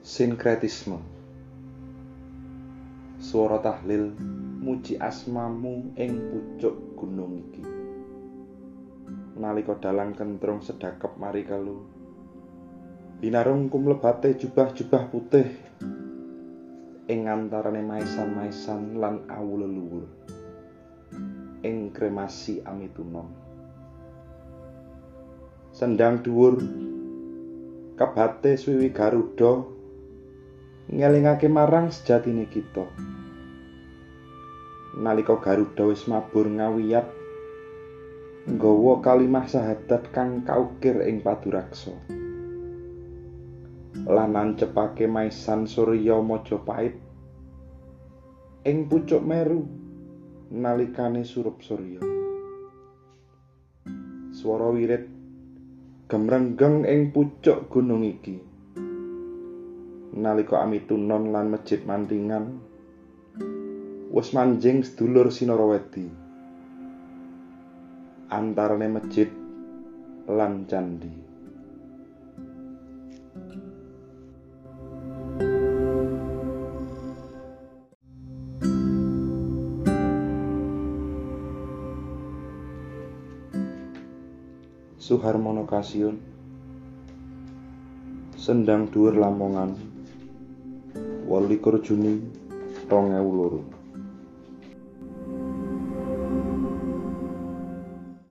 Sinkretisme. Swara tahlil muji asmamu ing pucuk gunung iki. Nalika dalang kentrung sedakep mari kelu. Binarung kumlebate jubah-jubah putih ing antarane maisan-maisan lan awu leluhur ing kremasi amitunon Sendang dhuwur kabate swiwi garuda ngelingake marang sejatine kita. Nalika garuda wis mabur ngawiyat nggawa kalimah sahadat kang kaukir ing paduraksa. Lan nancepake maisan surya majapahit ing pucuk meru nalikane surup surya. Swara wirid gemrenggeng ing pucuk gunung iki nalika amitunon lan masjid mantingan wis manjing sedulur sinarawedi antarane masjid lan candi. Suharmono Kasiun Sendang dhuwur Lamongan 28 Juni 2002